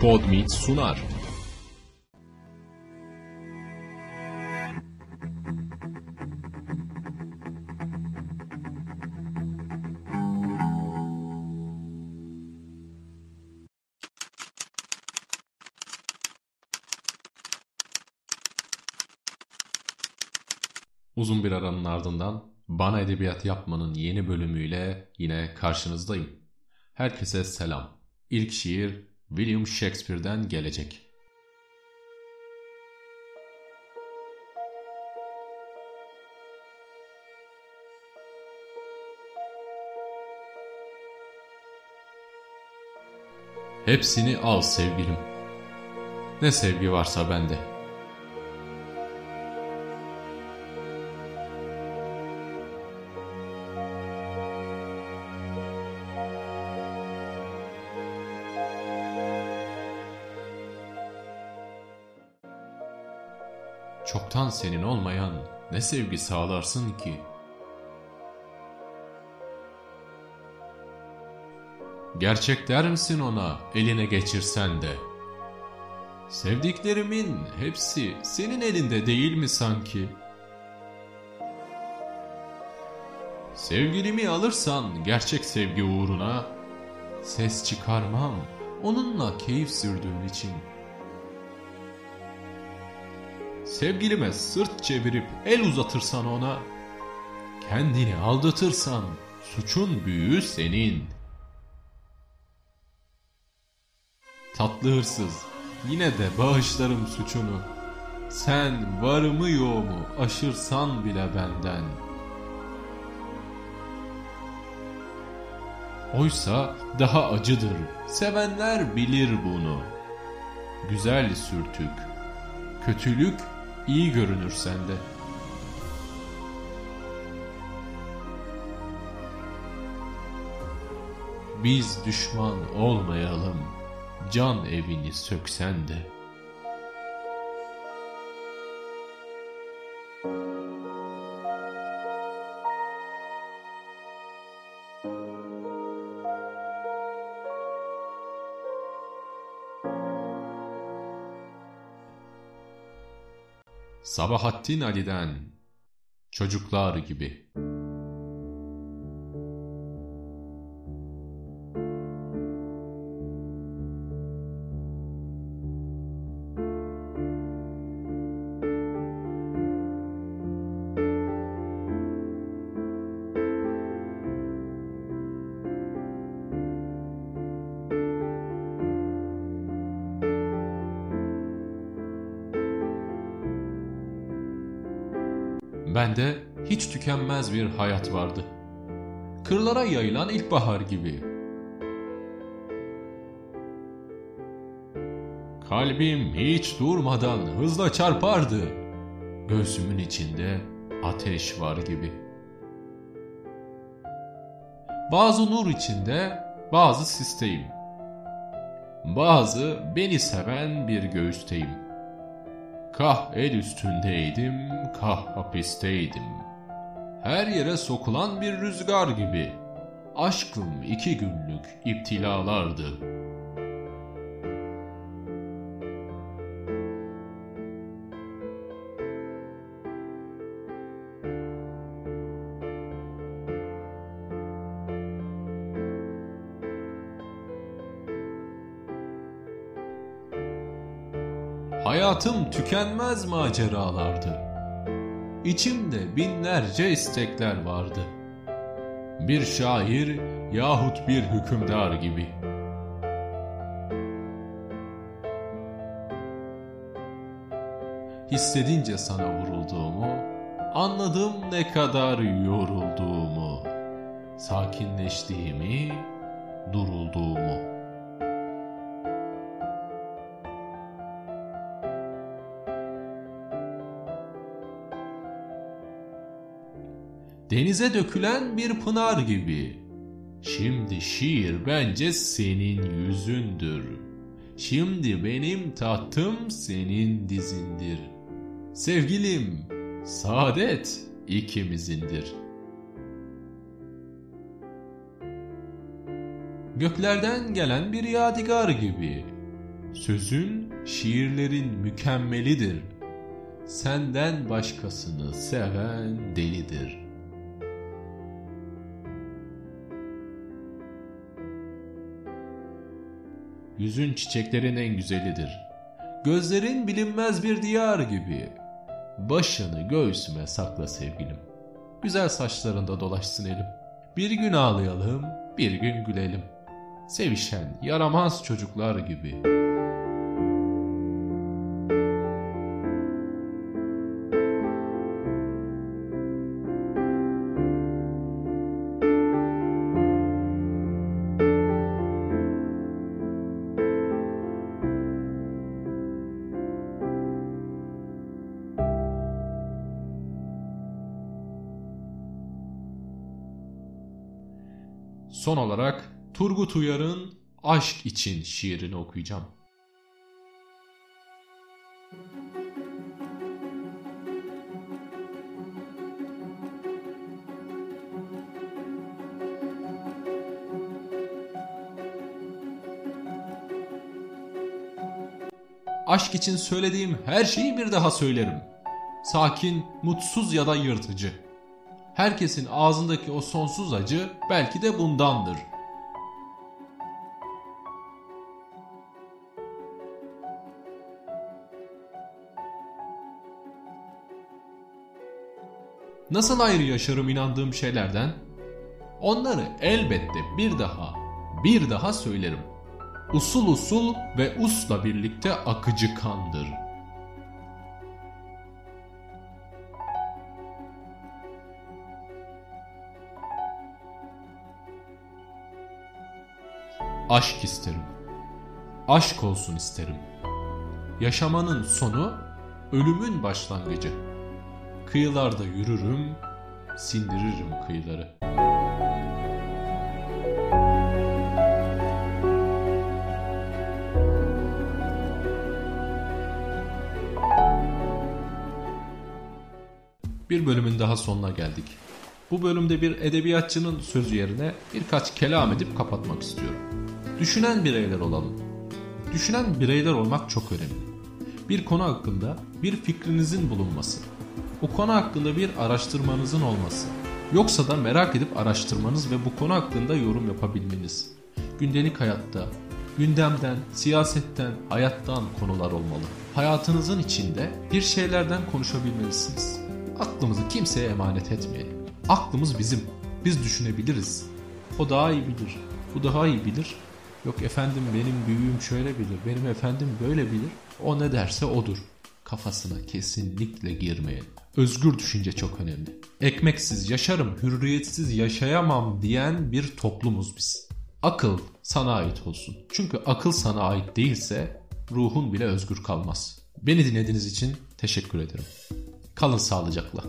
Podmeet sunar. Uzun bir aranın ardından Bana Edebiyat Yapmanın yeni bölümüyle yine karşınızdayım. Herkese selam. İlk şiir William Shakespeare'den gelecek. Hepsini al sevgilim. Ne sevgi varsa bende. Çoktan senin olmayan ne sevgi sağlarsın ki? Gerçek der misin ona eline geçirsen de? Sevdiklerimin hepsi senin elinde değil mi sanki? Sevgilimi alırsan gerçek sevgi uğruna, ses çıkarmam onunla keyif sürdüğün için.'' Sevgilime sırt çevirip el uzatırsan ona, kendini aldatırsan suçun büyüğü senin. Tatlı hırsız, yine de bağışlarım suçunu. Sen varımı yoğumu aşırsan bile benden. Oysa daha acıdır, sevenler bilir bunu. Güzel sürtük, kötülük iyi görünür sende. Biz düşman olmayalım, can evini söksen de. Sabahattin Ali'den Çocuklar gibi Bende hiç tükenmez bir hayat vardı. Kırlara yayılan ilkbahar gibi. Kalbim hiç durmadan hızla çarpardı. Göğsümün içinde ateş var gibi. Bazı nur içinde, bazı sisteyim. Bazı beni seven bir göğüsteyim.'' Kah el üstündeydim, kah hapisteydim. Her yere sokulan bir rüzgar gibi. Aşkım iki günlük iptilalardı.'' Hayatım tükenmez maceralardı. İçimde binlerce istekler vardı. Bir şair yahut bir hükümdar gibi. Hissedince sana vurulduğumu, anladım ne kadar yorulduğumu, sakinleştiğimi, durulduğumu. Denize dökülen bir pınar gibi. Şimdi şiir bence senin yüzündür. Şimdi benim tahtım senin dizindir. Sevgilim, saadet ikimizindir. Göklerden gelen bir yadigar gibi. Sözün şiirlerin mükemmelidir. Senden başkasını seven delidir. Yüzün çiçeklerin en güzelidir. Gözlerin bilinmez bir diyar gibi. Başını göğsüme sakla sevgilim. Güzel saçlarında dolaşsın elim. Bir gün ağlayalım, bir gün gülelim. Sevişen, yaramaz çocuklar gibi.'' Son olarak Turgut Uyar'ın Aşk için şiirini okuyacağım. Aşk için söylediğim her şeyi bir daha söylerim. Sakin, mutsuz ya da yırtıcı. Herkesin ağzındaki o sonsuz acı belki de bundandır. Nasıl ayrı yaşarım inandığım şeylerden? Onları elbette bir daha, bir daha söylerim. Usul usul ve usla birlikte akıcı kandır.'' Aşk isterim. Aşk olsun isterim. Yaşamanın sonu ölümün başlangıcı. Kıyılarda yürürüm, sindiririm kıyıları. Bir bölümün daha sonuna geldik. Bu bölümde bir edebiyatçının sözü yerine birkaç kelam edip kapatmak istiyorum. Düşünen bireyler olalım. Düşünen bireyler olmak çok önemli. Bir konu hakkında bir fikrinizin bulunması. O konu hakkında bir araştırmanızın olması. Yoksa da merak edip araştırmanız ve bu konu hakkında yorum yapabilmeniz. Gündelik hayatta, gündemden, siyasetten, hayattan konular olmalı. Hayatınızın içinde bir şeylerden konuşabilmelisiniz. Aklımızı kimseye emanet etmeyelim. Aklımız bizim. Biz düşünebiliriz. O daha iyi bilir. Bu daha iyi bilir. Yok efendim benim büyüğüm şöyle bilir, benim efendim böyle bilir. O ne derse odur. Kafasına kesinlikle girmeyin. Özgür düşünce çok önemli. Ekmeksiz yaşarım, hürriyetsiz yaşayamam diyen bir toplumuz biz. Akıl sana ait olsun. Çünkü akıl sana ait değilse ruhun bile özgür kalmaz. Beni dinlediğiniz için teşekkür ederim. Kalın sağlıcakla.